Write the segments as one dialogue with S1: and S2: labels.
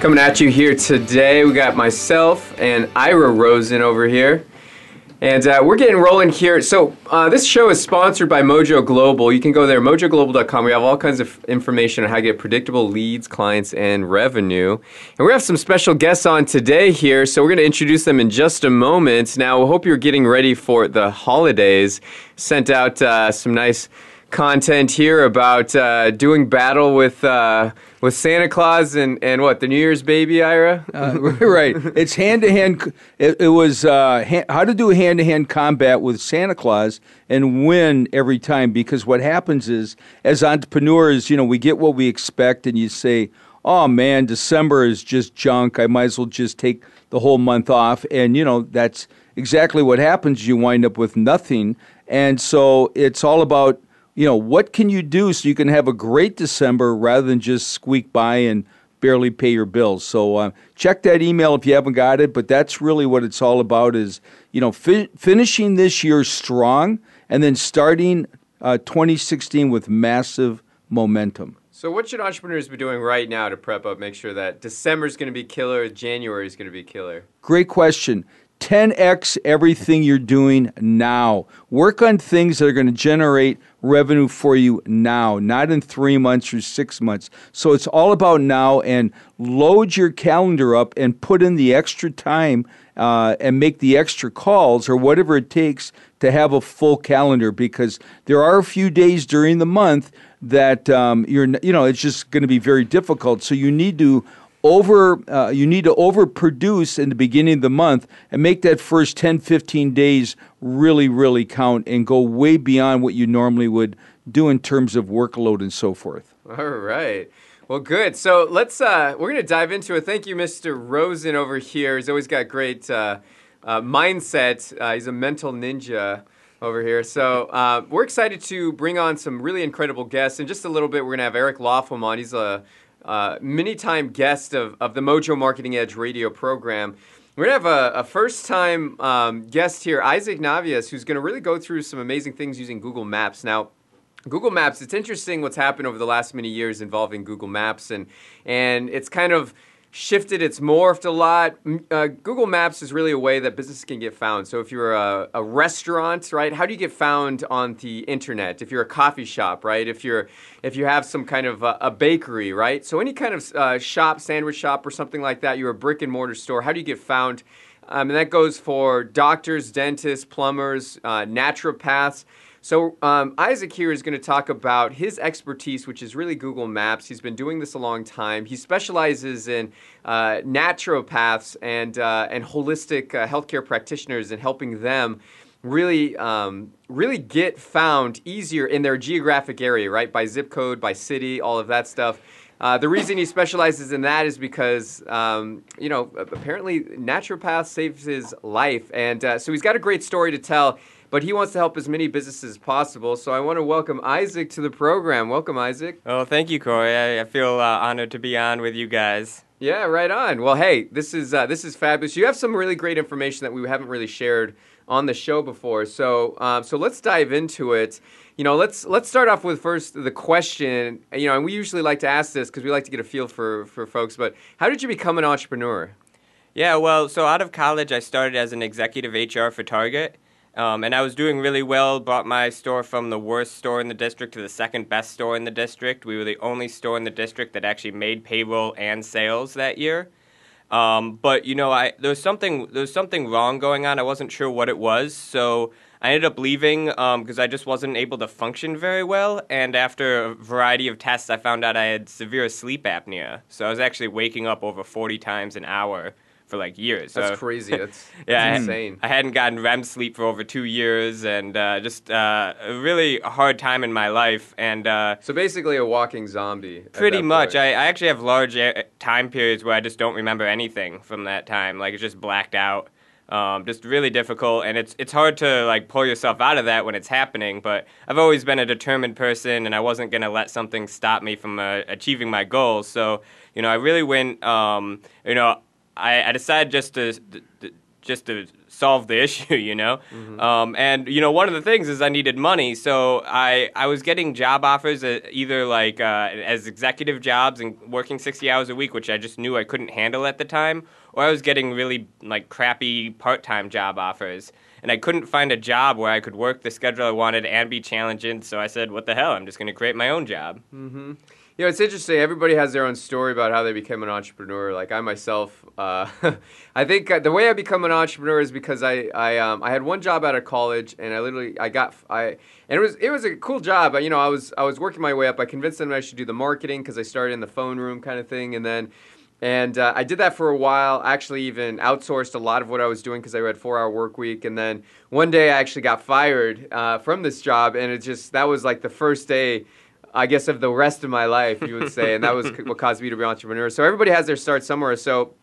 S1: Coming at you here today, we got myself and Ira Rosen over here. And uh, we're getting rolling here. So, uh, this show is sponsored by Mojo Global. You can go there, mojoglobal.com. We have all kinds of information on how to get predictable leads, clients, and revenue. And we have some special guests on today here. So, we're going to introduce them in just a moment. Now, I hope you're getting ready for the holidays. Sent out uh, some nice content here about uh, doing battle with uh, with Santa Claus and, and what the New Year's baby, Ira.
S2: uh, right. It's hand to hand. It was uh, ha- how to do hand to hand combat with Santa Claus and win every time. Because what happens is, as entrepreneurs, you know, we get what we expect, and you say, "Oh man, December is just junk. I might as well just take the whole month off." And you know, that's exactly what happens. You wind up with nothing. And so it's all about you know, what can you do so you can have a great December rather than just squeak by and barely pay your bills. So uh, check that email if you haven't got it. But that's really what it's all about: is you know fi- finishing this year strong and then starting uh, 2016 with massive momentum.
S1: So what should entrepreneurs be doing right now to prep up, make sure that December is going to be killer, January is going to be killer?
S2: Great question. 10x everything you're doing now. Work on things that are going to generate revenue for you now, not in three months or six months. So it's all about now and load your calendar up and put in the extra time uh, and make the extra calls or whatever it takes to have a full calendar because there are a few days during the month that um, you're, you know, it's just going to be very difficult. So you need to over uh, you need to overproduce in the beginning of the month and make that first 10 15 days really really count and go way beyond what you normally would do in terms of workload and so forth
S1: all right well good so let's uh, we're gonna dive into it thank you mr rosen over here he's always got great uh, uh mindset uh, he's a mental ninja over here. So uh, we're excited to bring on some really incredible guests. In just a little bit, we're going to have Eric Laughlin on. He's a uh, many time guest of, of the Mojo Marketing Edge radio program. We're going to have a, a first time um, guest here, Isaac Navias, who's going to really go through some amazing things using Google Maps. Now, Google Maps, it's interesting what's happened over the last many years involving Google Maps, and, and it's kind of shifted, it's morphed a lot. Uh, Google Maps is really a way that businesses can get found. So if you're a, a, restaurant, right, how do you get found on the internet? If you're a coffee shop, right, if you're if you have some kind of a, a bakery, right, so any kind of uh, shop, sandwich shop, or something like that, you're a brick and mortar store. How do you get found? Um, and that goes for doctors, dentists, plumbers, uh, naturopaths. So um, Isaac here is going to talk about his expertise, which is really Google Maps. He's been doing this a long time. He specializes in uh, naturopaths and uh, and holistic uh, healthcare practitioners and helping them really um, really get found easier in their geographic area, right? By zip code, by city, all of that stuff. Uh, the reason he specializes in that is because, um, you know, apparently naturopath saves his life. And uh, so he's got a great story to tell but he wants to help as many businesses as possible. So I want to welcome Isaac to the program. Welcome, Isaac.
S3: Oh, thank you, Corey. I, I feel uh, honored to be on with you guys.
S1: Yeah, right on. Well, hey, this is uh, this is fabulous. You have some really great information that we haven't really shared on the show before. So um, so let's dive into it. You know, let's let's start off with first the question. You know, and we usually like to ask this because we like to get a feel for for folks. But how did you become an entrepreneur?
S3: Yeah, well, so out of college, I started as an executive HR for Target. Um, and I was doing really well. Brought my store from the worst store in the district to the second best store in the district. We were the only store in the district that actually made payroll and sales that year. Um, but you know, I there was something there was something wrong going on. I wasn't sure what it was, so I ended up leaving because um, I just wasn't able to function very well. And after a variety of tests, I found out I had severe sleep apnea. So I was actually waking up over forty times an hour for like years.
S1: That's crazy. That's, yeah,
S3: insane. I, I, hadn't gotten REM sleep for over two years, and uh, just uh, a really hard time in my life. And
S1: uh, so basically, a walking zombie.
S3: Pretty much. I, I, actually have large uh, time periods where I just don't remember anything from that time. Like it's just blacked out. Um, just really difficult, and it's it's hard to like pull yourself out of that when it's happening. But I've always been a determined person, and I wasn't gonna let something stop me from uh, achieving my goals. So you know, I really went. Um, you know, I, I decided just to, to just to solve the issue, you know. Mm-hmm. Um, and you know, one of the things is I needed money, so I I was getting job offers uh, either like uh, as executive jobs and working sixty hours a week, which I just knew I couldn't handle at the time, or I was getting really like crappy part time job offers. And I couldn't find a job where I could work the schedule I wanted and be challenging, so I said, "What the hell? I'm just going to create my own job."
S1: Mm-hmm. You know, it's interesting. Everybody has their own story about how they became an entrepreneur. Like I myself, uh, I think uh, the way I become an entrepreneur is because I I, um, I had one job out of college, and I literally I got I and it was it was a cool job. I, you know, I was I was working my way up. I convinced them I should do the marketing because I started in the phone room kind of thing, and then. And uh, I did that for a while. Actually, even outsourced a lot of what I was doing because I had four-hour work week. And then one day, I actually got fired uh, from this job, and it just that was like the first day I guess, of the rest of my life, you would say. and that was what caused me to be an entrepreneur. So everybody has their start somewhere. So,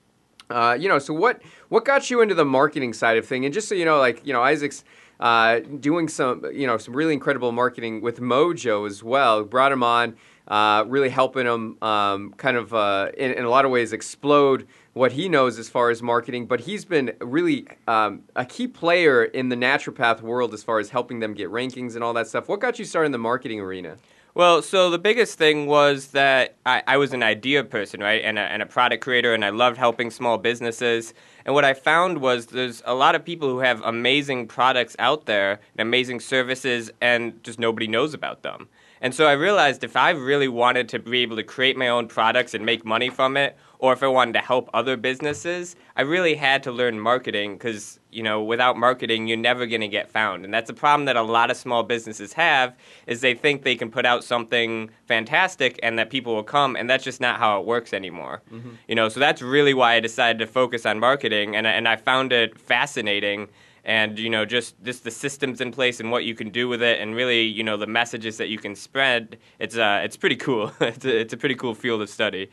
S1: uh, you know, so what, what got you into the marketing side of thing? And just so you know, like, you know, Isaac's uh, doing some, you know, some really incredible marketing with Mojo as well. Brought him on, uh, really helping him um, kind of, uh, in, in a lot of ways, explode what he knows as far as marketing, but he's been really um, a key player in the naturopath world as far as helping them get rankings and all that stuff. What got you started in the marketing arena?
S3: Well, so the biggest thing was that I, I was an idea person, right, and a, and a product creator, and I loved helping small businesses. And what I found was there's a lot of people who have amazing products out there and amazing services, and just nobody knows about them. And so I realized if I really wanted to be able to create my own products and make money from it, or if I wanted to help other businesses, I really had to learn marketing because, you know, without marketing, you're never going to get found. And that's a problem that a lot of small businesses have is they think they can put out something fantastic and that people will come, and that's just not how it works anymore. Mm-hmm. You know, so that's really why I decided to focus on marketing, and, and I found it fascinating and you know just just the systems in place and what you can do with it and really you know the messages that you can spread it's uh it's pretty cool it's a, it's a pretty cool field of study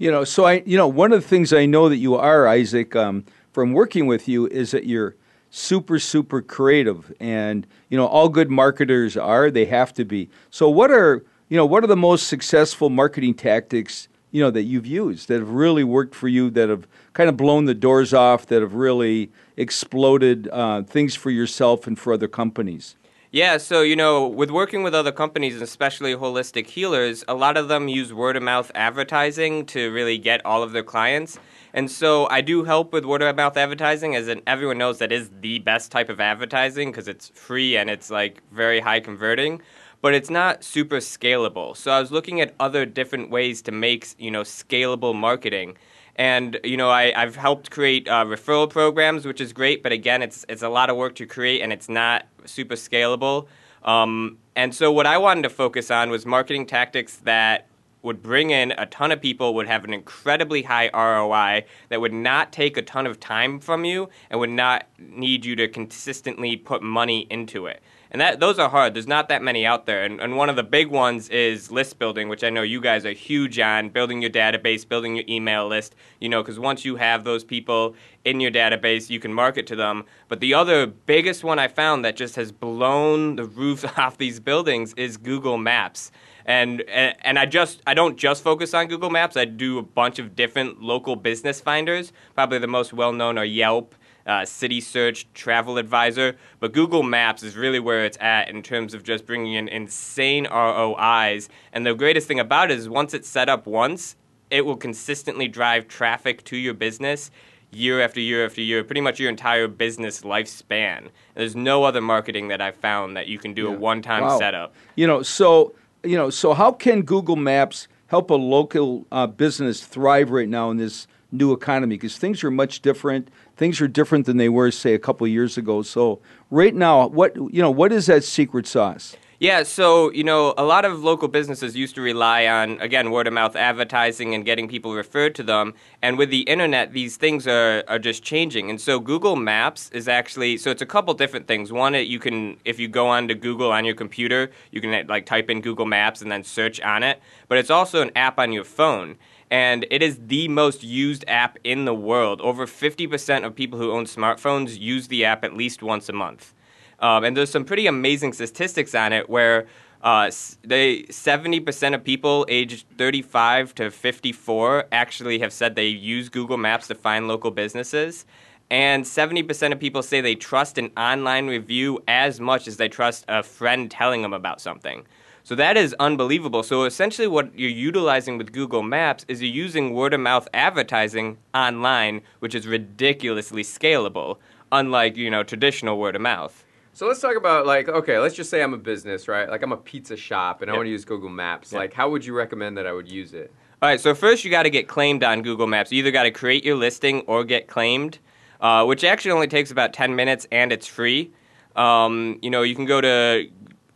S2: you know, so I, you know, one of the things I know that you are, Isaac, um, from working with you is that you're super, super creative, and you know, all good marketers are. They have to be. So, what are you know, what are the most successful marketing tactics you know that you've used that have really worked for you that have kind of blown the doors off that have really exploded uh, things for yourself and for other companies?
S3: Yeah, so you know, with working with other companies, especially holistic healers, a lot of them use word of mouth advertising to really get all of their clients. And so I do help with word of mouth advertising, as everyone knows that is the best type of advertising because it's free and it's like very high converting but it's not super scalable. So I was looking at other different ways to make, you know, scalable marketing. And you know, I, have helped create uh, referral programs, which is great. But again, it's it's a lot of work to create, and it's not super scalable. Um, and so, what I wanted to focus on was marketing tactics that would bring in a ton of people, would have an incredibly high ROI, that would not take a ton of time from you, and would not need you to consistently put money into it and that those are hard. There's not that many out there, and, and one of the big ones is list building, which I know you guys are huge on building your database, building your email list. You know, because once you have those people in your database, you can market to them. But the other biggest one I found that just has blown the roof off these buildings is Google Maps. And, and and I just I don't just focus on Google Maps. I do a bunch of different local business finders. Probably the most well known are Yelp uh, City Search Travel Advisor. But Google Maps is really where it's at in terms of just bringing in insane ROIs. And the greatest thing about it is once it's set up once, it will consistently drive traffic to your business year after year after year, pretty much your entire business lifespan. And there's no other marketing that I've found that you can do yeah. a one-time wow. setup.
S2: You know, so you know, so how can Google Maps help a local uh, business thrive right now in this new economy? Because things are much different things are different than they were, say, a couple years ago. So right now, what you know, what is that secret sauce?
S3: Yeah, so, you know, a lot of local businesses used to rely on, again, word of mouth advertising and getting people referred to them. And with the internet, these things are, are just changing. And so Google Maps is actually, so it's a couple different things. One, it, you can, if you go onto Google on your computer, you can, like, type in Google Maps and then search on it. But it's also an app on your phone and it is the most used app in the world. Over 50% of people who own smartphones use the app at least once a month. Um, and there's some pretty amazing statistics on it where uh, they 70% of people aged 35 to 54 actually have said they use Google Maps to find local businesses. And 70% of people say they trust an online review as much as they trust a friend telling them about something. So that is unbelievable. So essentially, what you're utilizing with Google Maps is you're using word of mouth advertising online, which is ridiculously scalable, unlike you know traditional word of mouth.
S1: So let's talk about like okay, let's just say I'm a business, right? Like I'm a pizza shop and yep. I want to use Google Maps. Yep. Like how would you recommend that I would use it?
S3: All right, so first you got to get claimed on Google Maps. You either got to create your listing or get claimed, uh, which actually only takes about 10 minutes and it's free. Um, you know, you can go to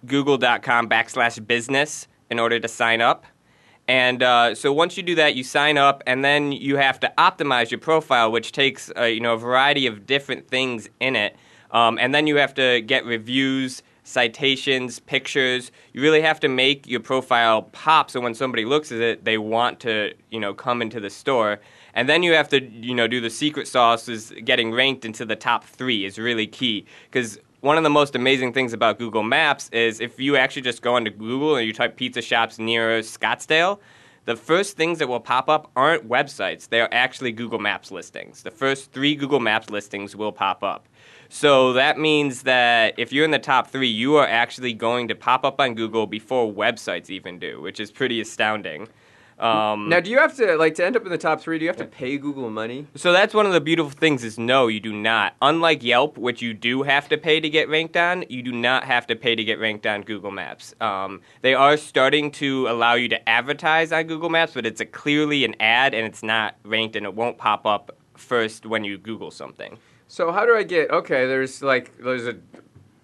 S3: google.com backslash business in order to sign up. And uh, so once you do that, you sign up, and then you have to optimize your profile, which takes uh, you know a variety of different things in it. Um, and then you have to get reviews, citations, pictures. You really have to make your profile pop, so when somebody looks at it, they want to you know come into the store. And then you have to you know do the secret sauce is getting ranked into the top three is really key because one of the most amazing things about Google Maps is if you actually just go into Google and you type pizza shops near Scottsdale, the first things that will pop up aren't websites. They are actually Google Maps listings. The first three Google Maps listings will pop up. So that means that if you're in the top three, you are actually going to pop up on Google before websites even do, which is pretty astounding.
S1: Um, now, do you have to like to end up in the top three? Do you have to pay Google money?
S3: So that's one of the beautiful things is no, you do not. Unlike Yelp, which you do have to pay to get ranked on, you do not have to pay to get ranked on Google Maps. Um, they are starting to allow you to advertise on Google Maps, but it's a clearly an ad and it's not ranked and it won't pop up first when you Google something.
S1: So how do I get? Okay, there's like there's a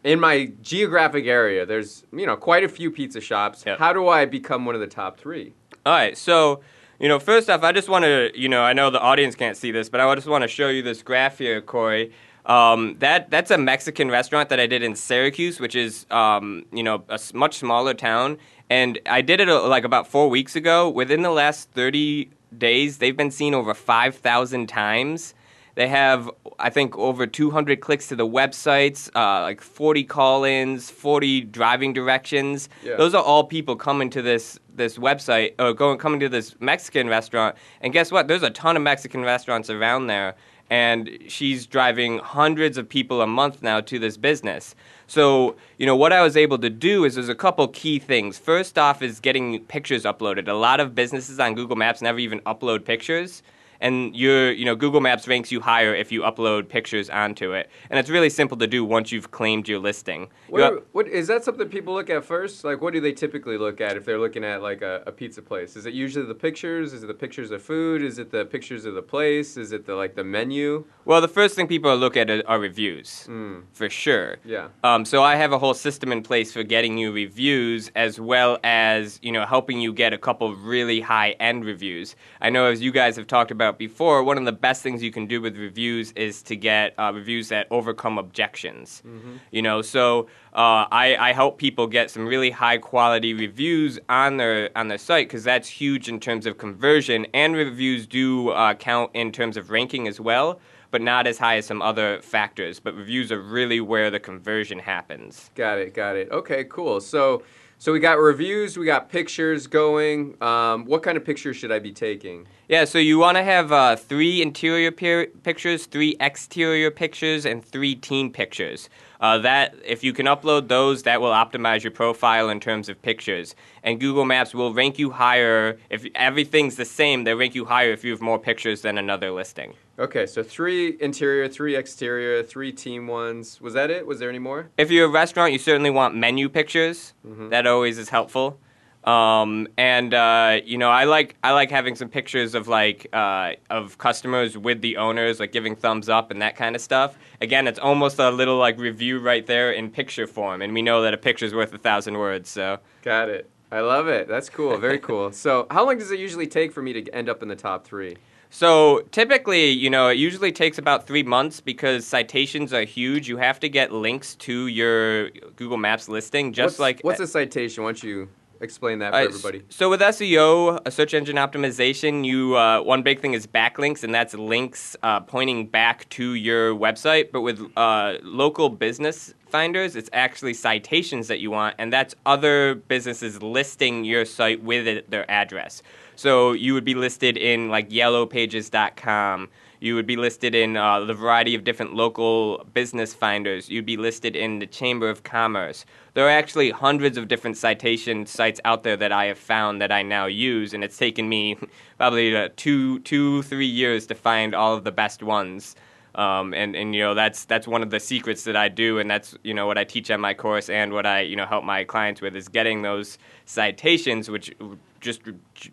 S1: in my geographic area. There's you know quite a few pizza shops. Yep. How do I become one of the top three?
S3: All right, so you know, first off, I just want to, you know, I know the audience can't see this, but I just want to show you this graph here, Corey. Um, that that's a Mexican restaurant that I did in Syracuse, which is, um, you know, a much smaller town, and I did it uh, like about four weeks ago. Within the last thirty days, they've been seen over five thousand times. They have, I think, over 200 clicks to the websites, uh, like 40 call-ins, 40 driving directions. Yeah. Those are all people coming to this this website or going coming to this Mexican restaurant. And guess what? There's a ton of Mexican restaurants around there, and she's driving hundreds of people a month now to this business. So, you know, what I was able to do is there's a couple key things. First off is getting pictures uploaded. A lot of businesses on Google Maps never even upload pictures and your you know Google Maps ranks you higher if you upload pictures onto it, and it's really simple to do once you've claimed your listing.
S1: What, what is that something people look at first? Like, what do they typically look at if they're looking at like a, a, pizza place? Is it usually the pictures? Is it the pictures of food? Is it the pictures of the place? Is it the like the menu?
S3: Well, the first thing people look at are, reviews mm. for sure.
S1: Yeah. Um,
S3: so I have a whole system in place for getting you reviews as well as you know helping you get a couple really high end reviews. I know as you guys have talked about about before, one of the best things you can do with reviews is to get uh, reviews that overcome objections. Mm-hmm. You know, so uh, I, I, help people get some really high quality reviews on their on their site because that's huge in terms of conversion, and reviews do uh, count in terms of ranking as well. But not as high as some other factors. But reviews are really where the conversion happens.
S1: Got it, got it. Okay, cool. So, so we got reviews, we got pictures going. Um, what kind of pictures should I be taking?
S3: Yeah, so you want to have uh, three interior pictures, three exterior pictures, and three teen pictures. Uh, that if you can upload those, that will optimize your profile in terms of pictures. And Google Maps will rank you higher if everything's the same. They rank you higher if you have more pictures than another listing.
S1: Okay, so three interior, three exterior, three team ones. Was that it? Was there any more?
S3: If you're a restaurant, you certainly want menu pictures. Mm-hmm. That always is helpful. Um, and uh, you know, I like I like having some pictures of like uh, of customers with the owners, like giving thumbs up and that kind of stuff. Again, it's almost a little like review right there in picture form, and we know that a picture's worth a thousand words. So
S1: got it. I love it. That's cool. Very cool. so, how long does it usually take for me to end up in the top three?
S3: So typically, you know, it usually takes about three months because citations are huge. You have to get links to your Google Maps listing, just
S1: what's,
S3: like
S1: what's a citation? Once you explain that for everybody.
S3: So with SEO, a uh, search engine optimization, you uh, one big thing is backlinks, and that's links uh, pointing back to your website. But with uh, local business finders, it's actually citations that you want, and that's other businesses listing your site with it, their address. So you would be listed in like yellowpages.com. You would be listed in uh, the variety of different local business finders. You'd be listed in the Chamber of Commerce. There are actually hundreds of different citation sites out there that I have found that I now use, and it's taken me probably uh, two, two, three years to find all of the best ones. Um, and and you know that's that's one of the secrets that I do, and that's you know what I teach on my course, and what I you know help my clients with is getting those citations, which just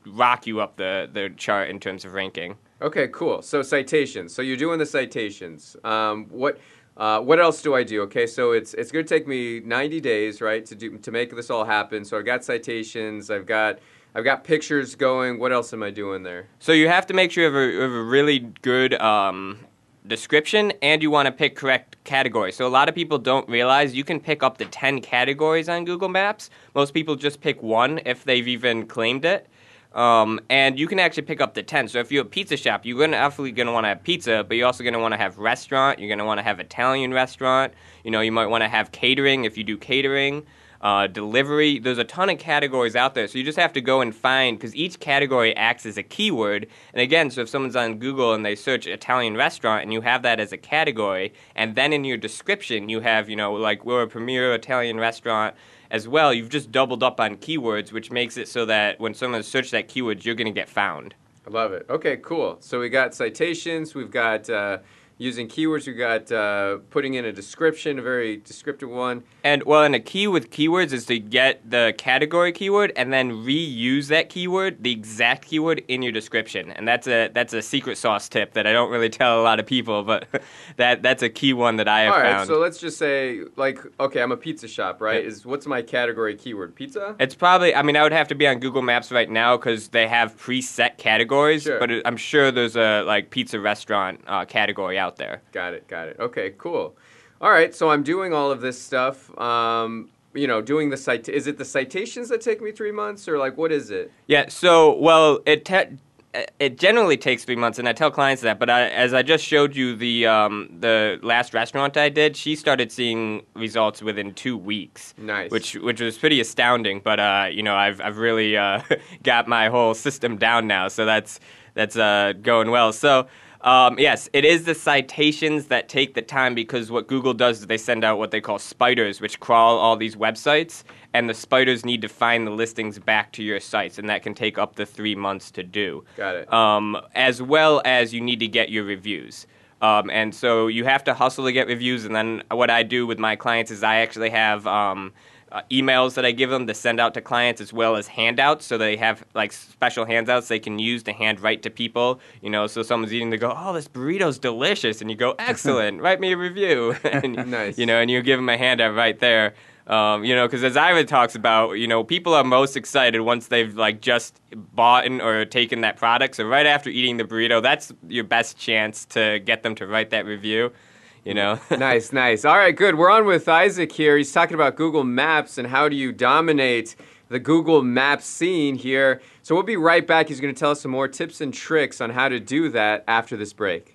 S3: rock you up the the chart in terms of ranking.
S1: Okay, cool. So citations. So you're doing the citations. Um, what uh, what else do I do? Okay, so it's it's going to take me 90 days, right, to do to make this all happen. So I've got citations, I've got I've got pictures going. What else am I doing there?
S3: So you have to make sure you have a, you have a really good um, description, and you want to pick correct categories. So a lot of people don't realize you can pick up to 10 categories on Google Maps. Most people just pick one if they've even claimed it. Um, and you can actually pick up the 10. So if you're a pizza shop, you're gonna, absolutely going to want to have pizza, but you're also going to want to have restaurant. You're going to want to have Italian restaurant. You know, you might want to have catering if you do catering. Uh, delivery. There's a ton of categories out there, so you just have to go and find because each category acts as a keyword. And again, so if someone's on Google and they search Italian restaurant and you have that as a category, and then in your description you have, you know, like we're a premier Italian restaurant as well, you've just doubled up on keywords, which makes it so that when someone searches that keyword, you're going to get found.
S1: I love it. Okay, cool. So we got citations, we've got uh, using keywords. We got uh, putting in a description, a very descriptive one.
S3: And well, and a key with keywords is to get the category keyword and then reuse that keyword, the exact keyword in your description. And that's a that's a secret sauce tip that I don't really tell a lot of people, but that that's a key one that I have
S1: All right,
S3: found.
S1: So let's just say like okay, I'm a pizza shop, right? Yep. Is what's my category keyword? Pizza?
S3: It's probably I mean I would have to be on Google Maps right now cuz they have preset categories, sure. but I'm sure there's a like pizza restaurant uh, category out out there.
S1: Got it. Got it. Okay. Cool. All right. So I'm doing all of this stuff. Um, you know, doing the cite. Is it the citations that take me three months, or like what is it?
S3: Yeah. So well, it. Te- it generally takes three months, and I tell clients that. But I, as I just showed you the um, the last restaurant I did, she started seeing results within two weeks.
S1: Nice,
S3: which which was pretty astounding. But uh, you know, I've I've really uh, got my whole system down now, so that's that's uh, going well. So um, yes, it is the citations that take the time because what Google does is they send out what they call spiders, which crawl all these websites, and the spiders need to find the listings back to your sites, and that can take up to three months to do.
S1: Got it. Um,
S3: as well as you need to get your reviews. Um, and so you have to hustle to get reviews, and then what I do with my clients is I actually have um, uh, emails that I give them to send out to clients as well as handouts. So they have like special handouts they can use to hand write to people. You know, so someone's eating, they go, "Oh, this burrito's delicious," and you go, "Excellent, write me a review." and,
S1: nice.
S3: You know, and you give them a handout right there. Um, you know, because as Ivan talks about, you know, people are most excited once they've like just bought or taken that product. So right after eating the burrito, that's your best chance to get them to write that review you know
S1: nice nice all right good we're on with isaac here he's talking about google maps and how do you dominate the google maps scene here so we'll be right back he's going to tell us some more tips and tricks on how to do that after this break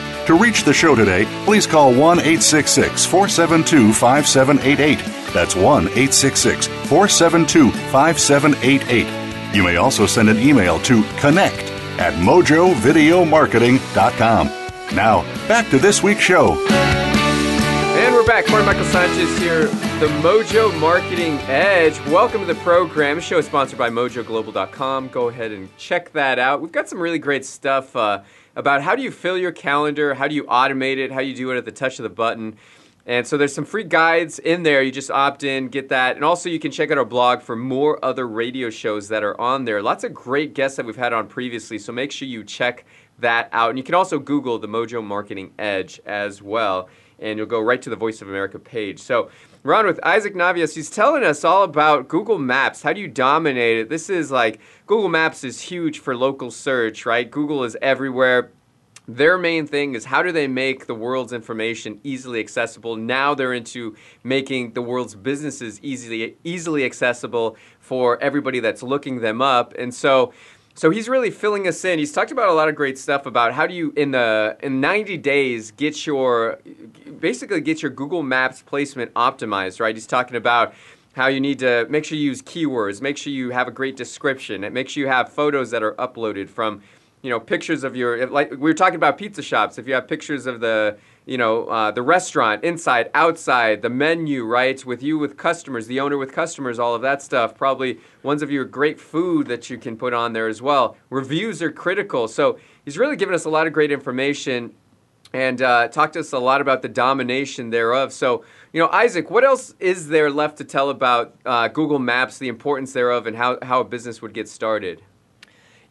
S4: To reach the show today, please call 1 866 472 5788. That's 1 866 472 5788. You may also send an email to connect at mojovideomarketing.com. Now, back to this week's show.
S1: And we're back. Corey Michael Sanchez here, the Mojo Marketing Edge. Welcome to the program. The show is sponsored by mojoglobal.com. Go ahead and check that out. We've got some really great stuff. Uh, about how do you fill your calendar, how do you automate it, how you do it at the touch of the button. And so there's some free guides in there. You just opt in, get that. And also you can check out our blog for more other radio shows that are on there. Lots of great guests that we've had on previously, so make sure you check that out. And you can also Google the Mojo Marketing Edge as well, and you'll go right to the Voice of America page. So we're on with Isaac Navias. He's telling us all about Google Maps. How do you dominate it? This is like Google Maps is huge for local search, right? Google is everywhere. Their main thing is how do they make the world's information easily accessible? Now they're into making the world's businesses easily easily accessible for everybody that's looking them up. And so so he's really filling us in. He's talked about a lot of great stuff about how do you in the in 90 days get your basically get your Google Maps placement optimized, right? He's talking about how you need to make sure you use keywords, make sure you have a great description, it make sure you have photos that are uploaded from you know pictures of your like we were talking about pizza shops if you have pictures of the you know, uh, the restaurant, inside, outside, the menu, right? With you, with customers, the owner with customers, all of that stuff. Probably ones of your great food that you can put on there as well. Reviews are critical. So he's really given us a lot of great information and uh, talked to us a lot about the domination thereof. So, you know, Isaac, what else is there left to tell about uh, Google Maps, the importance thereof, and how, how a business would get started?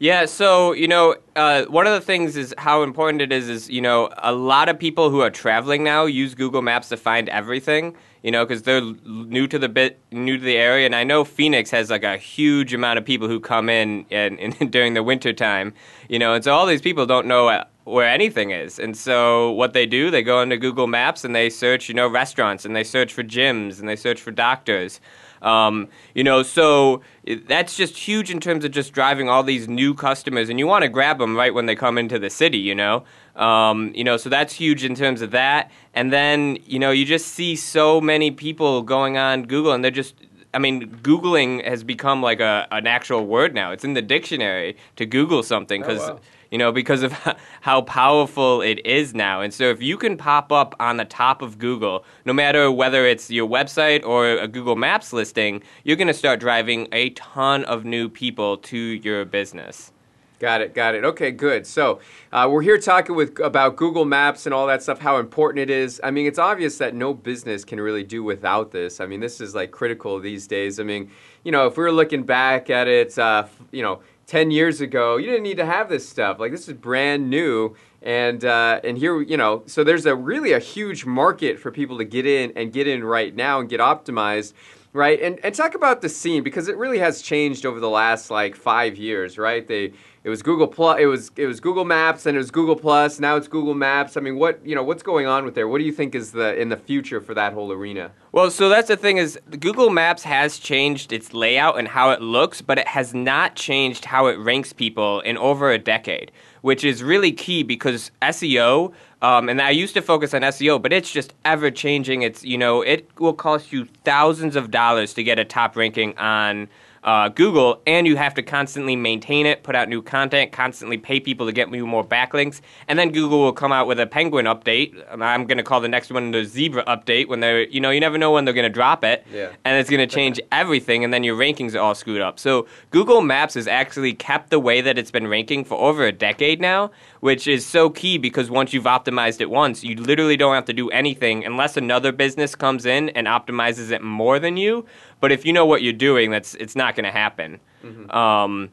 S3: Yeah, so you know, uh, one of the things is how important it is. Is you know, a lot of people who are traveling now use Google Maps to find everything. You know, because they're new to the bit, new to the area, and I know Phoenix has like a huge amount of people who come in and, and during the winter time. You know, and so all these people don't know uh, where anything is, and so what they do, they go into Google Maps and they search, you know, restaurants and they search for gyms and they search for doctors. Um, you know, so that's just huge in terms of just driving all these new customers, and you want to grab them right when they come into the city. You know, um, you know, so that's huge in terms of that. And then you know, you just see so many people going on Google, and they're just I mean, Googling has become like a, an actual word now. It's in the dictionary to Google something
S1: because oh, wow
S3: you know, because of how powerful it is now. And so if you can pop up on the top of Google, no matter whether it's your website or a Google Maps listing, you're going to start driving a ton of new people to your business.
S1: Got it, got it. Okay, good. So uh, we're here talking with about Google Maps and all that stuff, how important it is. I mean, it's obvious that no business can really do without this. I mean, this is like critical these days. I mean, you know, if we were looking back at it, uh, you know, 10 years ago you didn't need to have this stuff like this is brand new and uh, and here you know so there's a really a huge market for people to get in and get in right now and get optimized right and and talk about the scene because it really has changed over the last like five years right they it was Google Plus, it was it was Google Maps, and it was Google Plus. Now it's Google Maps. I mean, what you know, what's going on with there? What do you think is the in the future for that whole arena?
S3: Well, so that's the thing is Google Maps has changed its layout and how it looks, but it has not changed how it ranks people in over a decade, which is really key because SEO. Um, and I used to focus on SEO, but it's just ever changing. It's you know it will cost you thousands of dollars to get a top ranking on uh, Google, and you have to constantly maintain it, put out new content, constantly pay people to get you more backlinks, and then Google will come out with a Penguin update. I'm going to call the next one the Zebra update when they're you know you never know when they're going to drop it,
S1: yeah.
S3: and it's going to change everything, and then your rankings are all screwed up. So Google Maps has actually kept the way that it's been ranking for over a decade now, which is so key because once you've optimized it once, you literally don't have to do anything unless another business comes in and optimizes it more than you but if you know what you're doing, that's it's not going to happen. Mm-hmm. Um,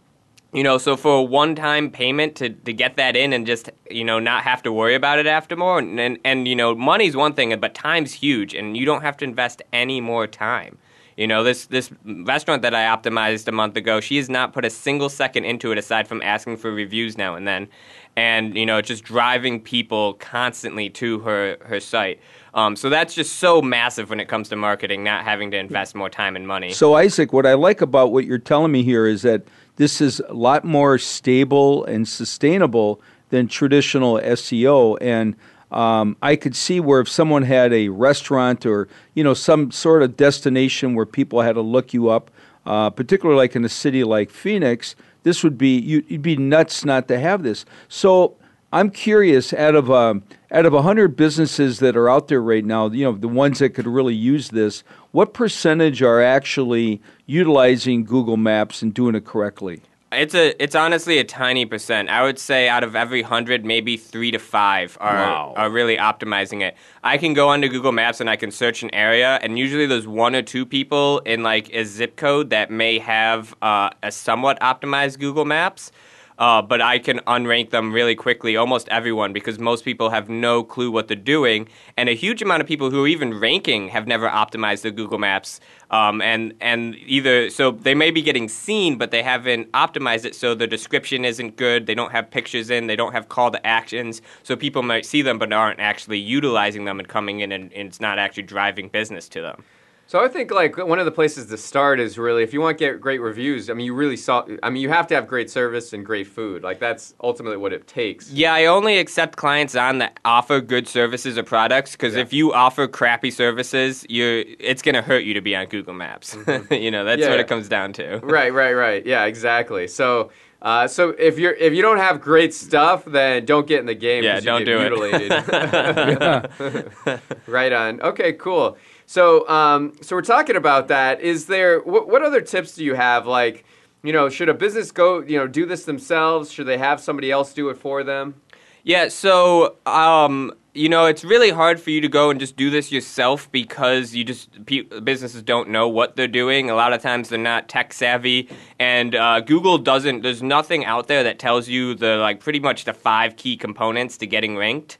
S3: you know, so for a one-time payment to, to get that in and just you know not have to worry about it after more, and, and and you know money's one thing, but time's huge, and you don't have to invest any more time. You know, this this restaurant that I optimized a month ago, she has not put a single second into it aside from asking for reviews now and then and you know just driving people constantly to her her site. Um, so that's just so massive when it comes to marketing, not having to invest more time and money.
S5: So Isaac, what I like about what you're telling me here is that this is a lot more stable and sustainable than traditional SEO and um, I could see where if someone had a restaurant or you know some sort of destination where people had to look you up, uh, particularly like in a city like Phoenix, this would be you'd be nuts not to have this. So I'm curious out of a, um, out of 100 businesses that are out there right now, you know, the ones that could really use this, what percentage are actually utilizing Google Maps and doing it correctly?
S3: It's a it's honestly a tiny percent. I would say out of every hundred, maybe three to five are wow. are really optimizing it. I can go onto Google Maps and I can search an area, and usually there's one or two people in like a zip code that may have uh, a somewhat optimized Google Maps uh, but I can unrank them really quickly, almost everyone, because most people have no clue what they're doing. And a huge amount of people who are even ranking have never optimized their Google Maps. Um, and, and either, so they may be getting seen, but they haven't optimized it, so the description isn't good. They don't have pictures in, they don't have call to actions. So people might see them, but aren't actually utilizing them and coming in, and, and it's not actually driving business to them.
S1: So I think like one of the places to start is really if you want to get great reviews. I mean, you really saw. I mean, you have to have great service and great food. Like that's ultimately what it takes.
S3: Yeah, I only accept clients on that offer good services or products because yeah. if you offer crappy services, you it's gonna hurt you to be on Google Maps. Mm-hmm. you know, that's yeah, what yeah. it comes down to.
S1: right, right, right. Yeah, exactly. So. Uh, so if you're if you don't have great stuff, then don't get in the game.
S3: Yeah, don't do
S1: mutilated. it. right on. Okay, cool. So, um, so we're talking about that. Is there what other tips do you have? Like, you know, should a business go, you know, do this themselves? Should they have somebody else do it for them?
S3: Yeah. So, um, you know, it's really hard for you to go and just do this yourself because you just pe- businesses don't know what they're doing. A lot of times they're not tech savvy, and uh, Google doesn't. There's nothing out there that tells you the like pretty much the five key components to getting ranked.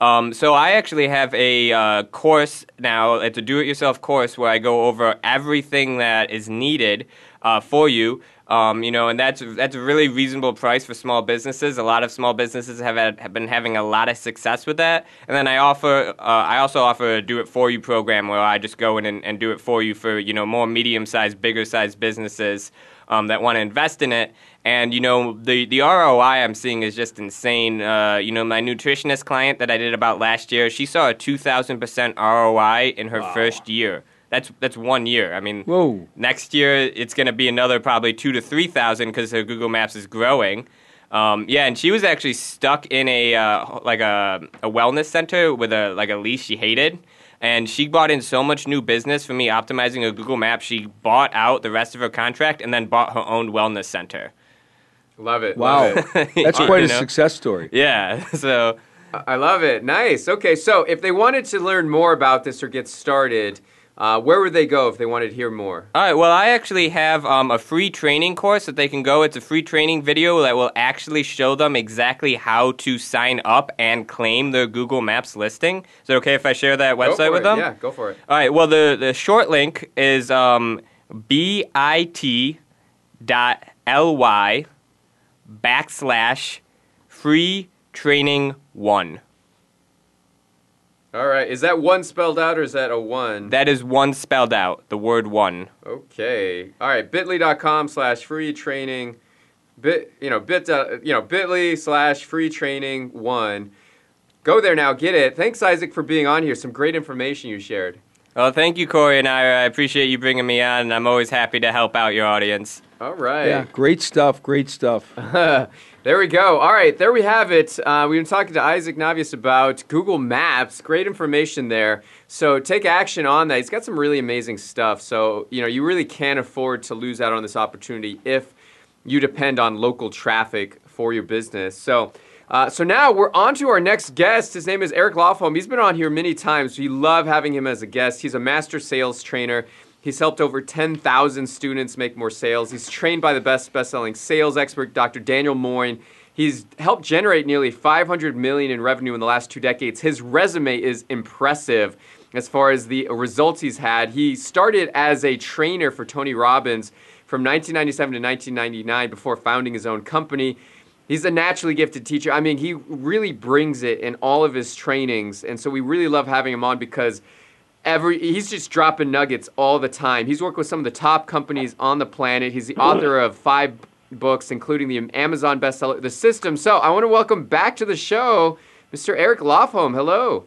S3: Um, so I actually have a uh, course now. It's a do-it-yourself course where I go over everything that is needed uh, for you. Um, you know, and that's that's a really reasonable price for small businesses. A lot of small businesses have had, have been having a lot of success with that. And then I offer uh, I also offer a do it for you program where I just go in and, and do it for you for you know more medium sized, bigger sized businesses um, that want to invest in it. And you know the the ROI I'm seeing is just insane. Uh, you know my nutritionist client that I did about last year, she saw a two thousand percent ROI in her wow. first year. That's that's one year. I mean, Whoa. next year it's going to be another probably two to three thousand because her Google Maps is growing. Um, yeah, and she was actually stuck in a uh, like a, a wellness center with a like a leash she hated and she brought in so much new business for me optimizing a Google Map. She bought out the rest of her contract and then bought her own wellness center.
S1: Love it.
S5: Wow, love it. that's quite you know? a success story.
S3: Yeah. So
S1: I love it. Nice. Okay, so if they wanted to learn more about this or get started uh, where would they go if they wanted to hear more?
S3: All right. Well, I actually have um, a free training course that they can go. It's a free training video that will actually show them exactly how to sign up and claim their Google Maps listing. Is it okay if I share that website with it. them?
S1: Yeah, go for it. All
S3: right. Well, the the short link is um, bit dot ly backslash free training one.
S1: All right. Is that one spelled out or is that a one?
S3: That is one spelled out, the word one.
S1: Okay. All right. bit.ly.com slash free training. Bit, you know, bit, uh, you know, bit.ly slash free training one. Go there now. Get it. Thanks, Isaac, for being on here. Some great information you shared.
S3: Well, thank you, Corey, and I, I appreciate you bringing me on, and I'm always happy to help out your audience.
S1: All right.
S5: Yeah, great stuff. Great stuff.
S1: There we go. All right, there we have it. Uh, we've been talking to Isaac Navius about Google Maps. Great information there. So take action on that. He's got some really amazing stuff. So, you know, you really can't afford to lose out on this opportunity if you depend on local traffic for your business. So, uh, so now we're on to our next guest. His name is Eric Lofholm. He's been on here many times. We love having him as a guest. He's a master sales trainer. He's helped over 10,000 students make more sales. He's trained by the best best-selling sales expert, Dr. Daniel Moine. He's helped generate nearly 500 million in revenue in the last two decades. His resume is impressive as far as the results he's had. He started as a trainer for Tony Robbins from 1997 to 1999 before founding his own company. He's a naturally gifted teacher. I mean, he really brings it in all of his trainings. And so we really love having him on because every he's just dropping nuggets all the time. He's worked with some of the top companies on the planet. He's the author of five books, including the Amazon bestseller The System. So I want to welcome back to the show, Mr. Eric Lofholm. Hello.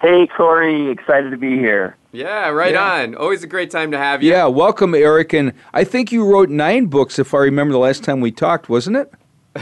S6: Hey Corey, excited to be here.
S1: Yeah, right yeah. on. Always a great time to have you.
S5: Yeah, welcome, Eric. And I think you wrote nine books, if I remember the last time we talked, wasn't it?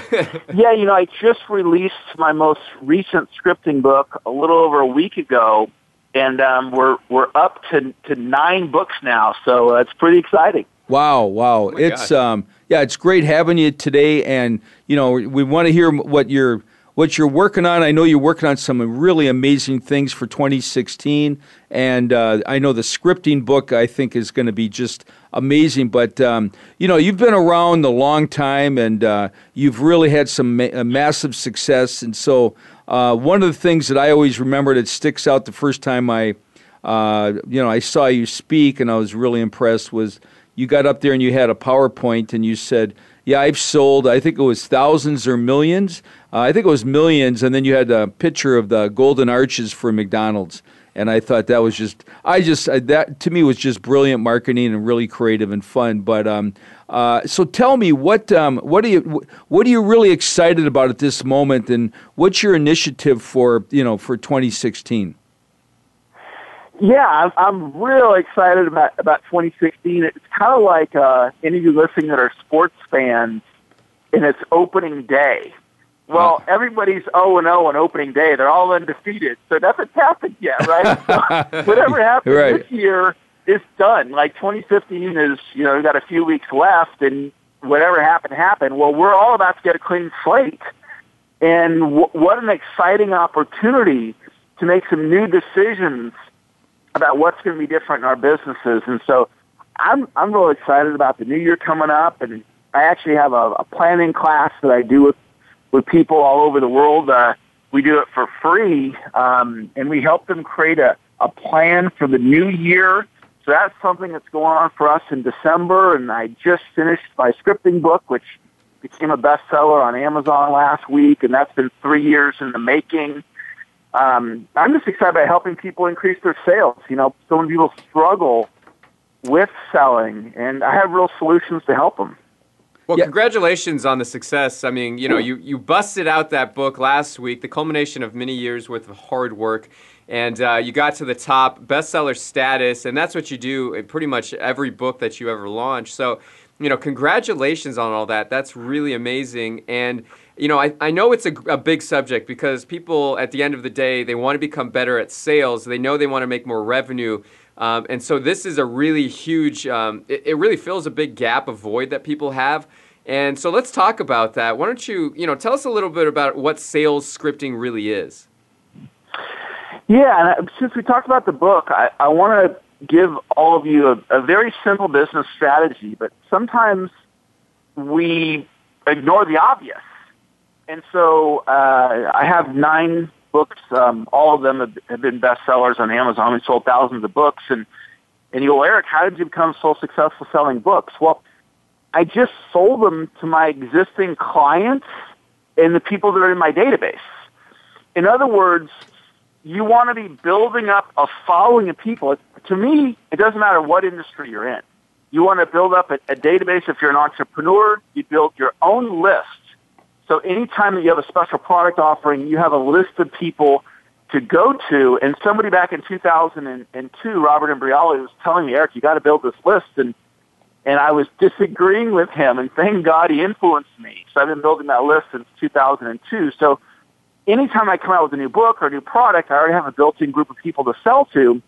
S6: yeah, you know, I just released my most recent scripting book a little over a week ago, and um, we're we're up to to nine books now, so uh, it's pretty exciting.
S5: Wow, wow! Oh it's um, yeah, it's great having you today, and you know we want to hear what you're what you're working on. I know you're working on some really amazing things for 2016, and uh, I know the scripting book I think is going to be just amazing. But um, you know, you've been around a long time, and uh, you've really had some ma- uh, massive success, and so uh, one of the things that I always remember that sticks out the first time I, uh, you know, I saw you speak and I was really impressed was you got up there and you had a PowerPoint and you said, "Yeah, I've sold. I think it was thousands or millions. Uh, I think it was millions. And then you had a picture of the golden arches for McDonald's. And I thought that was just, I just that to me was just brilliant marketing and really creative and fun. But um, uh, so tell me what um, what are you what are you really excited about at this moment, and what's your initiative for you know for
S6: 2016? Yeah, I'm, I'm real excited about about 2016. It's kind of like uh, any of you listening that are sports fans, and it's opening day. Well, uh-huh. everybody's 0 and 0 on opening day. They're all undefeated, so nothing's happened yet, right? whatever happens right. this year it's done. Like 2015 is, you know, we got a few weeks left, and whatever happened happened. Well, we're all about to get a clean slate, and w- what an exciting opportunity to make some new decisions about what's going to be different in our businesses. And so, I'm I'm really excited about the new year coming up, and I actually have a, a planning class that I do with with people all over the world. Uh, we do it for free, um, and we help them create a, a plan for the new year so that's something that's going on for us in December. And I just finished my scripting book, which became a bestseller on Amazon last week, and that's been three years in the making. Um, I'm just excited about helping people increase their sales. You know, so many people struggle with selling, and I have real solutions to help them.
S1: Well, yeah. congratulations on the success. I mean, you know, you, you busted out that book last week, the culmination of many years worth of hard work and uh, you got to the top bestseller status and that's what you do in pretty much every book that you ever launch so you know congratulations on all that that's really amazing and you know i, I know it's a, a big subject because people at the end of the day they want to become better at sales they know they want to make more revenue um, and so this is a really huge um, it, it really fills a big gap a void that people have and so let's talk about that why don't you you know tell us a little bit about what sales scripting really is
S6: yeah, and uh, since we talked about the book, I, I want to give all of you a, a very simple business strategy, but sometimes we ignore the obvious. And so uh, I have nine books. Um, all of them have, have been bestsellers on Amazon. We sold thousands of books. And, and you go, Eric, how did you become so successful selling books? Well, I just sold them to my existing clients and the people that are in my database. In other words, you want to be building up a following of people. To me, it doesn't matter what industry you're in. You want to build up a, a database. If you're an entrepreneur, you build your own list. So anytime that you have a special product offering, you have a list of people to go to. And somebody back in 2002, Robert Imbriale, was telling me, Eric, you got to build this list. And and I was disagreeing with him. And thank God he influenced me. So I've been building that list since 2002. So anytime I come out with a new book or a new product, I already have a built-in group of people to sell to.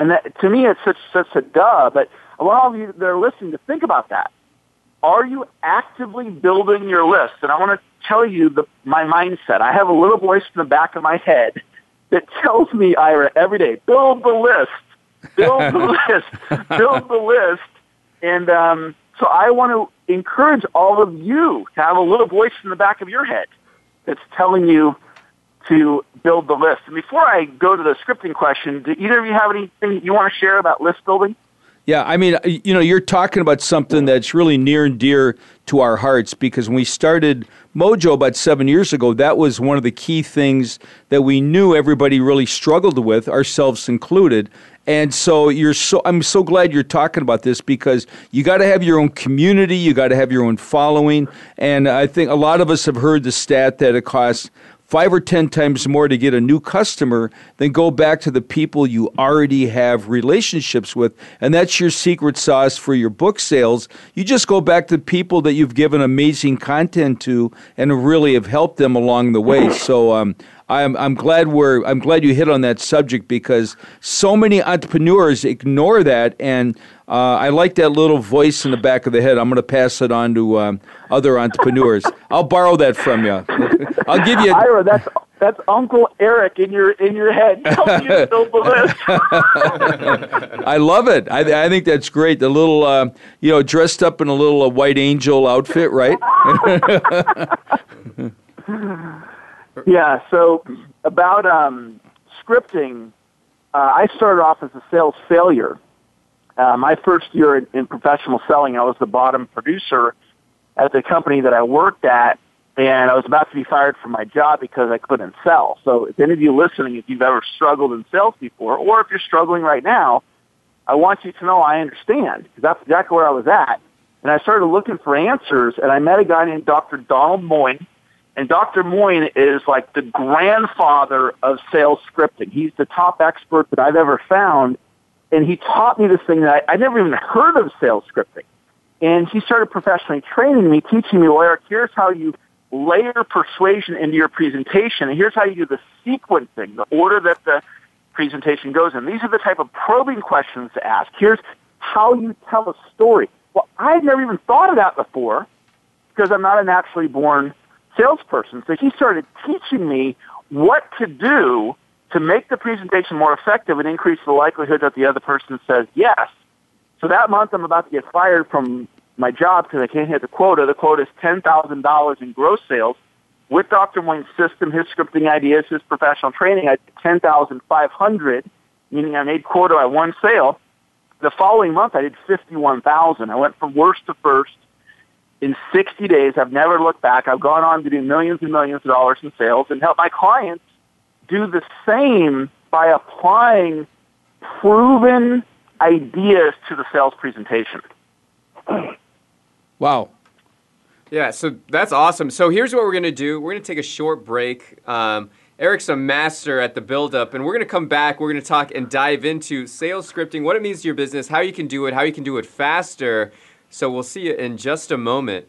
S6: And that, to me, it's such, such a duh, but I want all of you that are listening to think about that. Are you actively building your list? And I want to tell you the, my mindset. I have a little voice in the back of my head that tells me, Ira, every day, build the list, build the list, build the list. And um, so I want to encourage all of you to have a little voice in the back of your head that's telling you, to build the list. And before I go to the scripting question, do either of you have anything you want to share about list building?
S5: Yeah, I mean, you know, you're talking about something that's really near and dear to our hearts because when we started Mojo about seven years ago, that was one of the key things that we knew everybody really struggled with, ourselves included. And so you're so I'm so glad you're talking about this because you got to have your own community, you got to have your own following, and I think a lot of us have heard the stat that it costs five or 10 times more to get a new customer than go back to the people you already have relationships with. And that's your secret sauce for your book sales. You just go back to people that you've given amazing content to and really have helped them along the way. So, um, I'm, I'm glad we're I'm glad you hit on that subject because so many entrepreneurs ignore that and uh, I like that little voice in the back of the head. I'm going to pass it on to um, other entrepreneurs. I'll borrow that from you. I'll give you. A-
S6: Ira, that's that's Uncle Eric in your in your head. I
S5: love it. I, I think that's great. The little uh, you know dressed up in a little uh, white angel outfit, right?
S6: yeah. So about um, scripting, uh, I started off as a sales failure uh, my first year in, in professional selling, I was the bottom producer at the company that I worked at, and I was about to be fired from my job because I couldn't sell. So, if any of you listening, if you've ever struggled in sales before, or if you're struggling right now, I want you to know I understand because that's exactly where I was at. And I started looking for answers, and I met a guy named Dr. Donald Moine. And Dr. Moine is like the grandfather of sales scripting. He's the top expert that I've ever found and he taught me this thing that I, I never even heard of sales scripting. And he started professionally training me, teaching me, well, Eric, here's how you layer persuasion into your presentation. And here's how you do the sequencing, the order that the presentation goes in. These are the type of probing questions to ask. Here's how you tell a story. Well, I had never even thought of that before because I'm not a naturally born salesperson. So he started teaching me what to do to make the presentation more effective and increase the likelihood that the other person says yes. So that month I'm about to get fired from my job because I can't hit the quota. The quota is $10,000 in gross sales. With Dr. Wayne's system, his scripting ideas, his professional training, I did 10,500, meaning I made quota I won sale. The following month I did 51,000. I went from worst to first in 60 days. I've never looked back. I've gone on to do millions and millions of dollars in sales and help my clients do the same by applying proven ideas to the sales presentation.
S5: Wow.
S1: Yeah, so that's awesome. So here's what we're going to do we're going to take a short break. Um, Eric's a master at the buildup, and we're going to come back. We're going to talk and dive into sales scripting, what it means to your business, how you can do it, how you can do it faster. So we'll see you in just a moment.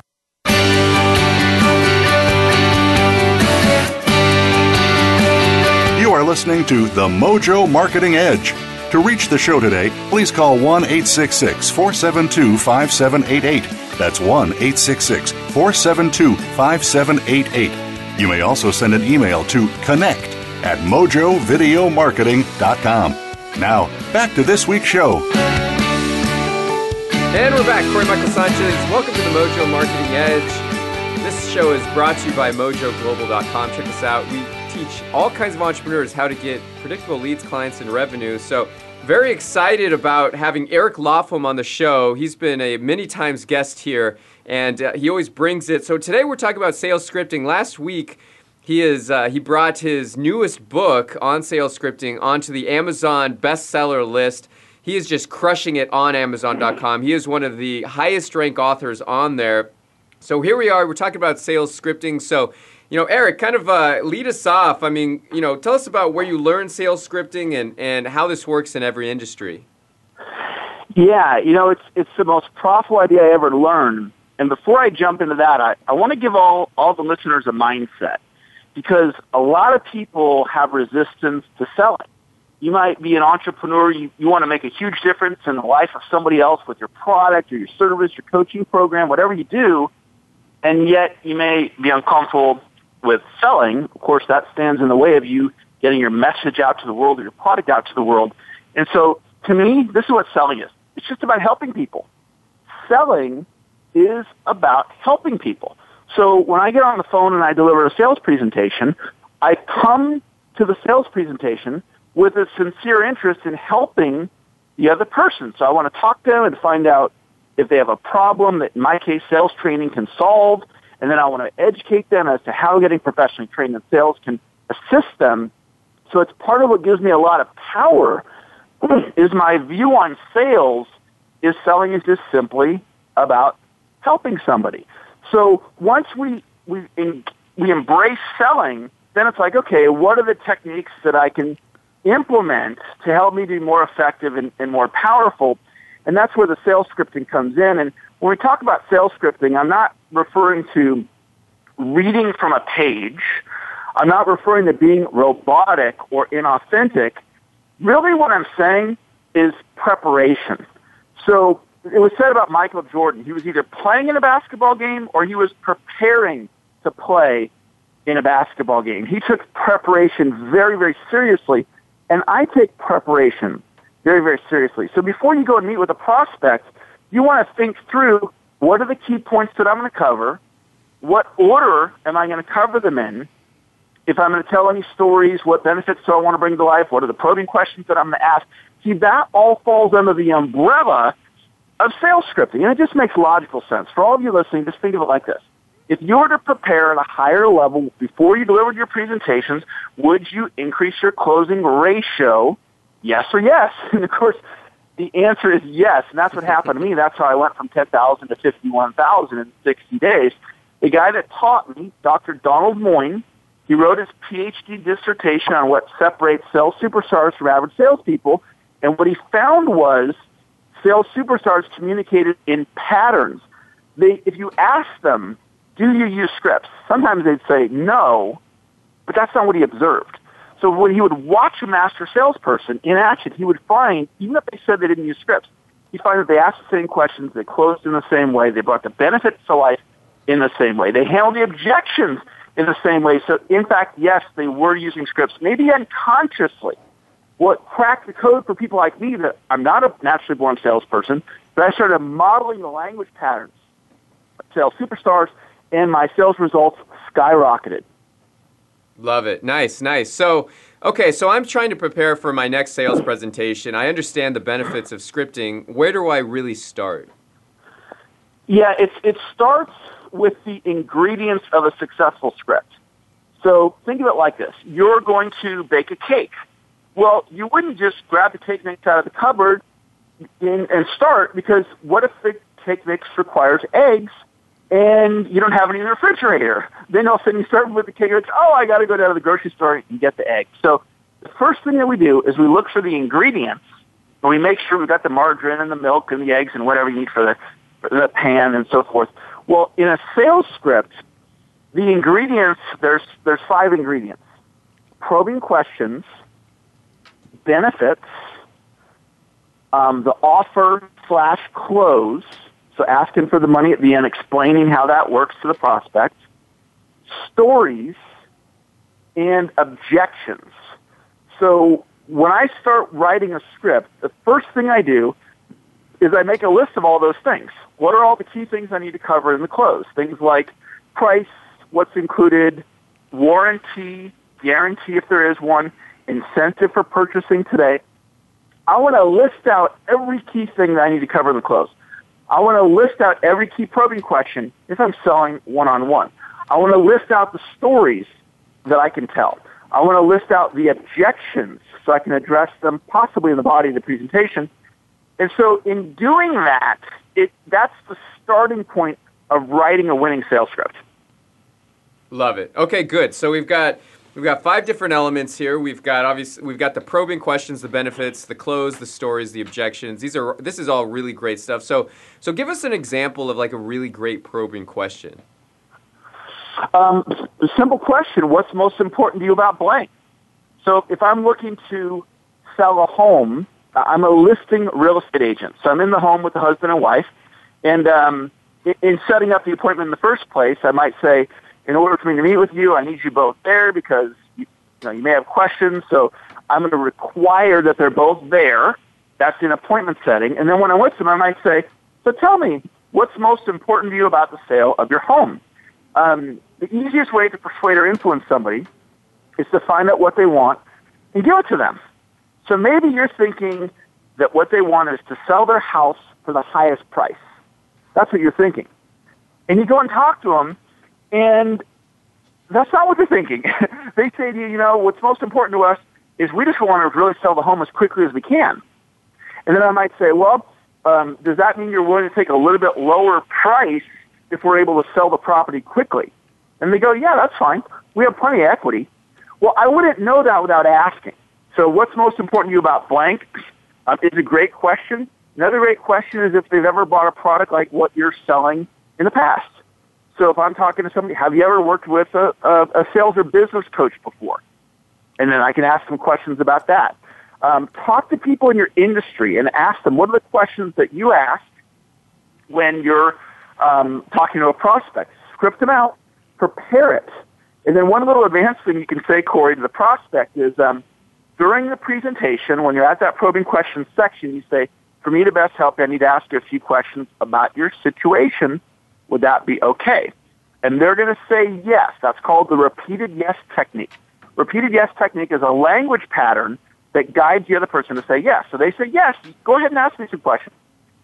S4: listening to The Mojo Marketing Edge. To reach the show today, please call 1 866 472 5788. That's 1 866 472 5788. You may also send an email to connect at mojovideomarketing.com. Now, back to this week's show.
S1: And we're back. Corey Michael Sanchez. Welcome to the Mojo Marketing Edge. This show is brought to you by mojoglobal.com. Check us out. We teach all kinds of entrepreneurs how to get predictable leads, clients, and revenue. So, very excited about having Eric Lofholm on the show. He's been a many times guest here, and uh, he always brings it. So today we're talking about sales scripting. Last week, he is uh, he brought his newest book on sales scripting onto the Amazon bestseller list. He is just crushing it on Amazon.com. He is one of the highest ranked authors on there. So here we are. We're talking about sales scripting. So you know, Eric, kind of uh, lead us off. I mean, you know, tell us about where you learn sales scripting and, and how this works in every industry.
S6: Yeah, you know, it's, it's the most profitable idea I ever learned. And before I jump into that, I, I want to give all, all the listeners a mindset because a lot of people have resistance to selling. You might be an entrepreneur, you, you want to make a huge difference in the life of somebody else with your product or your service, your coaching program, whatever you do, and yet you may be uncomfortable with selling, of course, that stands in the way of you getting your message out to the world or your product out to the world. And so to me, this is what selling is. It's just about helping people. Selling is about helping people. So when I get on the phone and I deliver a sales presentation, I come to the sales presentation with a sincere interest in helping the other person. So I want to talk to them and find out if they have a problem that in my case sales training can solve and then I want to educate them as to how getting professionally trained in sales can assist them. So it's part of what gives me a lot of power is my view on sales is selling is just simply about helping somebody. So once we, we, we embrace selling, then it's like, okay, what are the techniques that I can implement to help me be more effective and, and more powerful? And that's where the sales scripting comes in. And when we talk about sales scripting, I'm not referring to reading from a page. I'm not referring to being robotic or inauthentic. Really, what I'm saying is preparation. So it was said about Michael Jordan. He was either playing in a basketball game or he was preparing to play in a basketball game. He took preparation very, very seriously. And I take preparation very, very seriously. So before you go and meet with a prospect, you want to think through what are the key points that I'm going to cover? What order am I going to cover them in? If I'm going to tell any stories, what benefits do I want to bring to life? What are the probing questions that I'm going to ask? See, that all falls under the umbrella of sales scripting. And it just makes logical sense. For all of you listening, just think of it like this. If you were to prepare at a higher level before you delivered your presentations, would you increase your closing ratio? Yes or yes. And of course, the answer is yes, and that's what happened to me. That's how I went from 10,000 to 51,000 in 60 days. The guy that taught me, Dr. Donald Moine, he wrote his PhD dissertation on what separates sales superstars from average salespeople, and what he found was sales superstars communicated in patterns. They, if you ask them, do you use scripts? Sometimes they'd say no, but that's not what he observed. So when he would watch a master salesperson in action, he would find, even if they said they didn't use scripts, he found that they asked the same questions, they closed in the same way, they brought the benefits to life in the same way, they handled the objections in the same way. So in fact, yes, they were using scripts, maybe unconsciously. What cracked the code for people like me that I'm not a naturally born salesperson, but I started modeling the language patterns, of sales superstars, and my sales results skyrocketed.
S1: Love it. Nice, nice. So, okay, so I'm trying to prepare for my next sales presentation. I understand the benefits of scripting. Where do I really start?
S6: Yeah, it's, it starts with the ingredients of a successful script. So think of it like this. You're going to bake a cake. Well, you wouldn't just grab the cake mix out of the cupboard and, and start because what if the cake mix requires eggs and you don't have any in the refrigerator. Then all of a sudden you start with the cake, it's, oh, I got to go down to the grocery store and get the egg. So the first thing that we do is we look for the ingredients, and we make sure we've got the margarine and the milk and the eggs and whatever you need for the, for the pan and so forth. Well, in a sales script, the ingredients, there's, there's five ingredients. Probing questions, benefits, um, the offer slash close, so asking for the money at the end, explaining how that works to the prospect, stories, and objections. So when I start writing a script, the first thing I do is I make a list of all those things. What are all the key things I need to cover in the close? Things like price, what's included, warranty, guarantee if there is one, incentive for purchasing today. I want to list out every key thing that I need to cover in the close. I want to list out every key probing question if I'm selling one on one. I want to list out the stories that I can tell. I want to list out the objections so I can address them possibly in the body of the presentation. And so in doing that, it, that's the starting point of writing a winning sales script.
S1: Love it. Okay, good. So we've got We've got five different elements here. We've got obviously we've got the probing questions, the benefits, the close, the stories, the objections. These are this is all really great stuff. So so give us an example of like a really great probing question.
S6: Um, simple question: What's most important to you about blank? So if I'm looking to sell a home, I'm a listing real estate agent. So I'm in the home with the husband and wife, and um, in setting up the appointment in the first place, I might say in order for me to meet with you, I need you both there because you, you know you may have questions. So I'm going to require that they're both there. That's an appointment setting. And then when I'm with them, I might say, "So tell me, what's most important to you about the sale of your home?" Um, the easiest way to persuade or influence somebody is to find out what they want and give it to them. So maybe you're thinking that what they want is to sell their house for the highest price. That's what you're thinking. And you go and talk to them and that's not what they're thinking. they say to you, you know, what's most important to us is we just want to really sell the home as quickly as we can. And then I might say, well, um, does that mean you're willing to take a little bit lower price if we're able to sell the property quickly? And they go, yeah, that's fine. We have plenty of equity. Well, I wouldn't know that without asking. So what's most important to you about blank um, is a great question. Another great question is if they've ever bought a product like what you're selling in the past. So if I'm talking to somebody, have you ever worked with a, a, a sales or business coach before? And then I can ask some questions about that. Um, talk to people in your industry and ask them what are the questions that you ask when you're um, talking to a prospect. Script them out, prepare it. And then one little advanced thing you can say, Corey, to the prospect is um, during the presentation, when you're at that probing questions section, you say, for me to best help you, I need to ask you a few questions about your situation would that be okay? And they're going to say yes. That's called the repeated yes technique. Repeated yes technique is a language pattern that guides the other person to say yes. So they say, yes, go ahead and ask me some questions.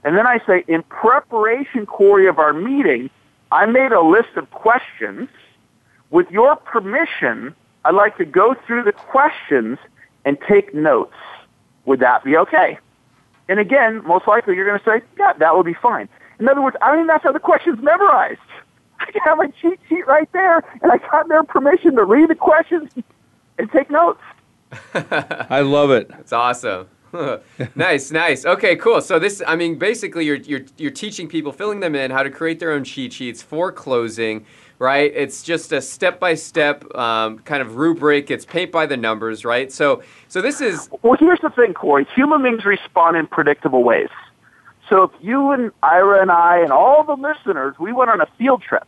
S6: And then I say, in preparation, Corey, of our meeting, I made a list of questions. With your permission, I'd like to go through the questions and take notes. Would that be okay? And again, most likely you're going to say, yeah, that would be fine. In other words, I did not have to the questions memorized. I can have my cheat sheet right there, and I got their permission to read the questions and take notes.
S5: I love it.
S1: It's awesome. nice, nice. Okay, cool. So this, I mean, basically, you're you're you're teaching people, filling them in how to create their own cheat sheets for closing, right? It's just a step by step kind of rubric. It's paint by the numbers, right? So, so this is.
S6: Well, here's the thing, Corey. Human beings respond in predictable ways. So if you and Ira and I and all the listeners, we went on a field trip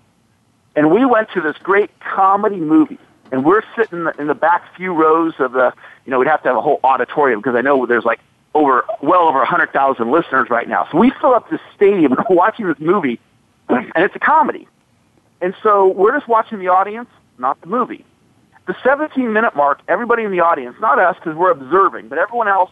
S6: and we went to this great comedy movie and we're sitting in the back few rows of the, you know, we'd have to have a whole auditorium because I know there's like over, well over 100,000 listeners right now. So we fill up this stadium and we're watching this movie and it's a comedy. And so we're just watching the audience, not the movie. The 17 minute mark, everybody in the audience, not us because we're observing, but everyone else,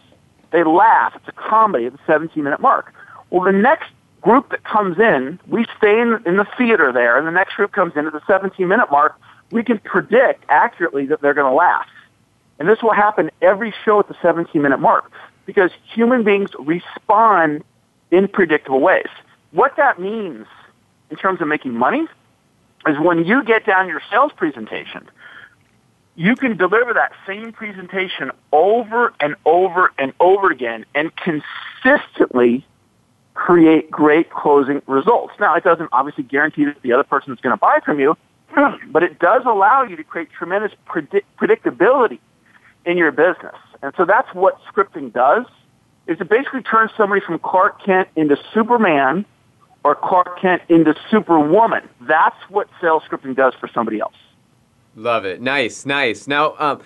S6: they laugh. It's a comedy at the 17 minute mark. Well, the next group that comes in, we stay in, in the theater there, and the next group comes in at the 17 minute mark. We can predict accurately that they're going to last. And this will happen every show at the 17 minute mark because human beings respond in predictable ways. What that means in terms of making money is when you get down your sales presentation, you can deliver that same presentation over and over and over again and consistently create great closing results. Now, it doesn't obviously guarantee that the other person is going to buy from you, but it does allow you to create tremendous predict- predictability in your business. And so that's what scripting does, is it basically turns somebody from Clark Kent into Superman or Clark Kent into Superwoman. That's what sales scripting does for somebody else.
S1: Love it. Nice, nice. Now, um,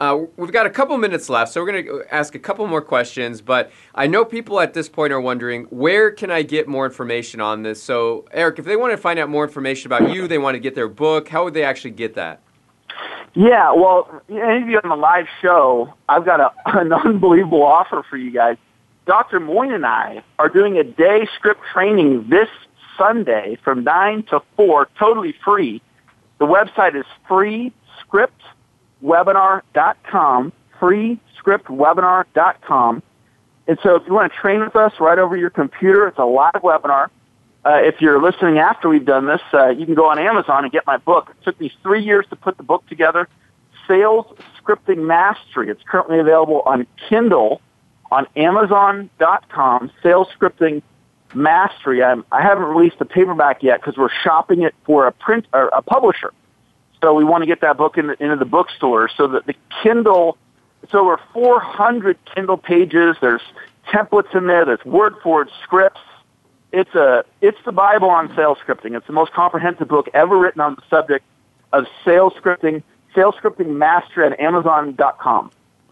S1: uh, we've got a couple minutes left, so we're going to ask a couple more questions. But I know people at this point are wondering where can I get more information on this. So, Eric, if they want to find out more information about you, they want to get their book. How would they actually get that?
S6: Yeah, well, any of you on the live show, I've got a, an unbelievable offer for you guys. Dr. Moine and I are doing a day script training this Sunday from 9 to 4, totally free. The website is free script.com scriptwebinar.com, free scriptwebinar.com. And so if you want to train with us right over your computer, it's a live webinar. Uh, if you're listening after we've done this, uh, you can go on Amazon and get my book. It took me three years to put the book together, Sales Scripting Mastery. It's currently available on Kindle on Amazon.com, Sales Scripting Mastery. I'm, I have not released the paperback yet because we're shopping it for a print or a publisher. So we want to get that book in the, into the bookstore so that the Kindle, it's over 400 Kindle pages. There's templates in there. There's word for word scripts. It's a, it's the Bible on sales scripting. It's the most comprehensive book ever written on the subject of sales scripting. Sales scripting master at Amazon.com.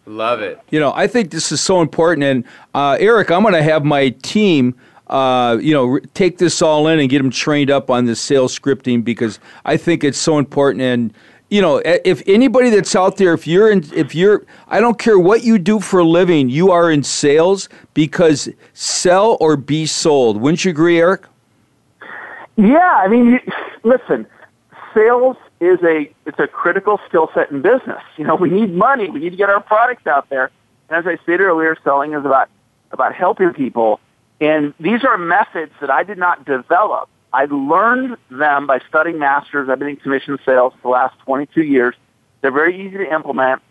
S1: Love it.
S5: You know, I think this is so important. And uh, Eric, I'm going to have my team uh, you know, take this all in and get them trained up on the sales scripting because I think it's so important. And you know, if anybody that's out there, if you're in, if you're, I don't care what you do for a living, you are in sales because sell or be sold. Wouldn't you agree, Eric?
S6: Yeah, I mean, listen, sales is a it's a critical skill set in business. You know, we need money, we need to get our products out there. And as I said earlier, selling is about about helping people and these are methods that I did not develop. I learned them by studying masters. I've been in commission sales for the last 22 years. They're very easy to implement.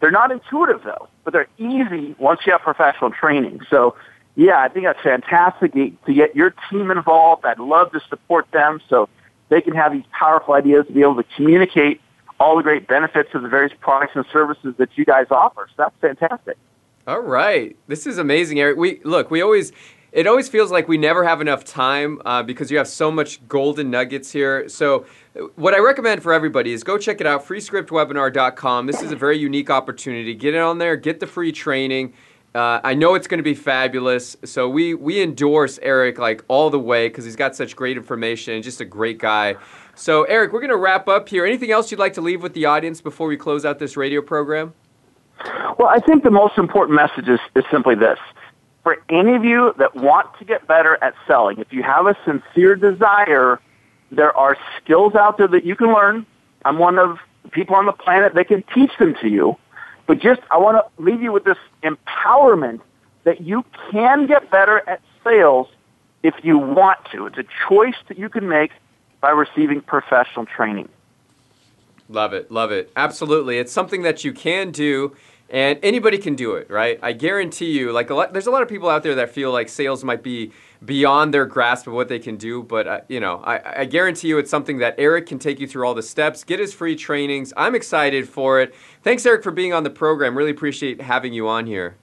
S6: They're not intuitive though, but they're easy once you have professional training. So yeah, I think that's fantastic to get your team involved. I'd love to support them so they can have these powerful ideas to be able to communicate all the great benefits of the various products and services that you guys offer. So that's fantastic.
S1: All right. This is amazing, Eric. We look, we always it always feels like we never have enough time uh, because you have so much golden nuggets here. So, what I recommend for everybody is go check it out freescriptwebinar.com. This is a very unique opportunity. Get it on there, get the free training. Uh, I know it's going to be fabulous. So we we endorse Eric like all the way because he's got such great information and just a great guy. So Eric, we're going to wrap up here. Anything else you'd like to leave with the audience before we close out this radio program?
S6: Well, I think the most important message is, is simply this for any of you that want to get better at selling, if you have a sincere desire, there are skills out there that you can learn. I'm one of the people on the planet that can teach them to you. But just, I want to leave you with this empowerment that you can get better at sales if you want to. It's a choice that you can make by receiving professional training. Love it. Love it. Absolutely. It's something that you can do and anybody can do it, right? I guarantee you, like, a lot, there's a lot of people out there that feel like sales might be beyond their grasp of what they can do. But uh, you know, I, I, guarantee you, it's something that Eric can take you through all the steps. Get his free trainings. I'm excited for it. Thanks, Eric, for being on the program. Really appreciate having you on here.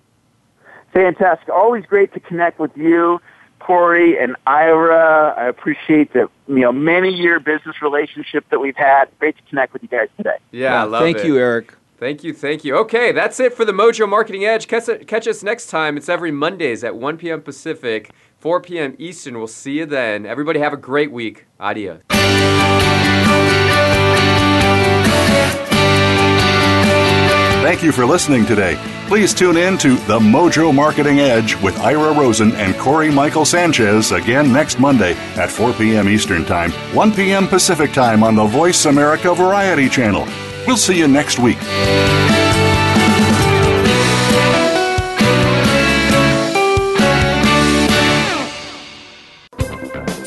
S6: Fantastic. Always great to connect with you, Corey and Ira. I appreciate the you know many year business relationship that we've had. Great to connect with you guys today. Yeah, yeah Thank it. you, Eric. Thank you, thank you. Okay, that's it for the Mojo Marketing Edge. Catch, catch us next time. It's every Mondays at 1 p.m. Pacific, 4 p.m. Eastern. We'll see you then. Everybody have a great week. Adios. Thank you for listening today. Please tune in to The Mojo Marketing Edge with Ira Rosen and Corey Michael Sanchez again next Monday at 4 p.m. Eastern Time, 1 p.m. Pacific Time on the Voice America Variety Channel. We'll see you next week.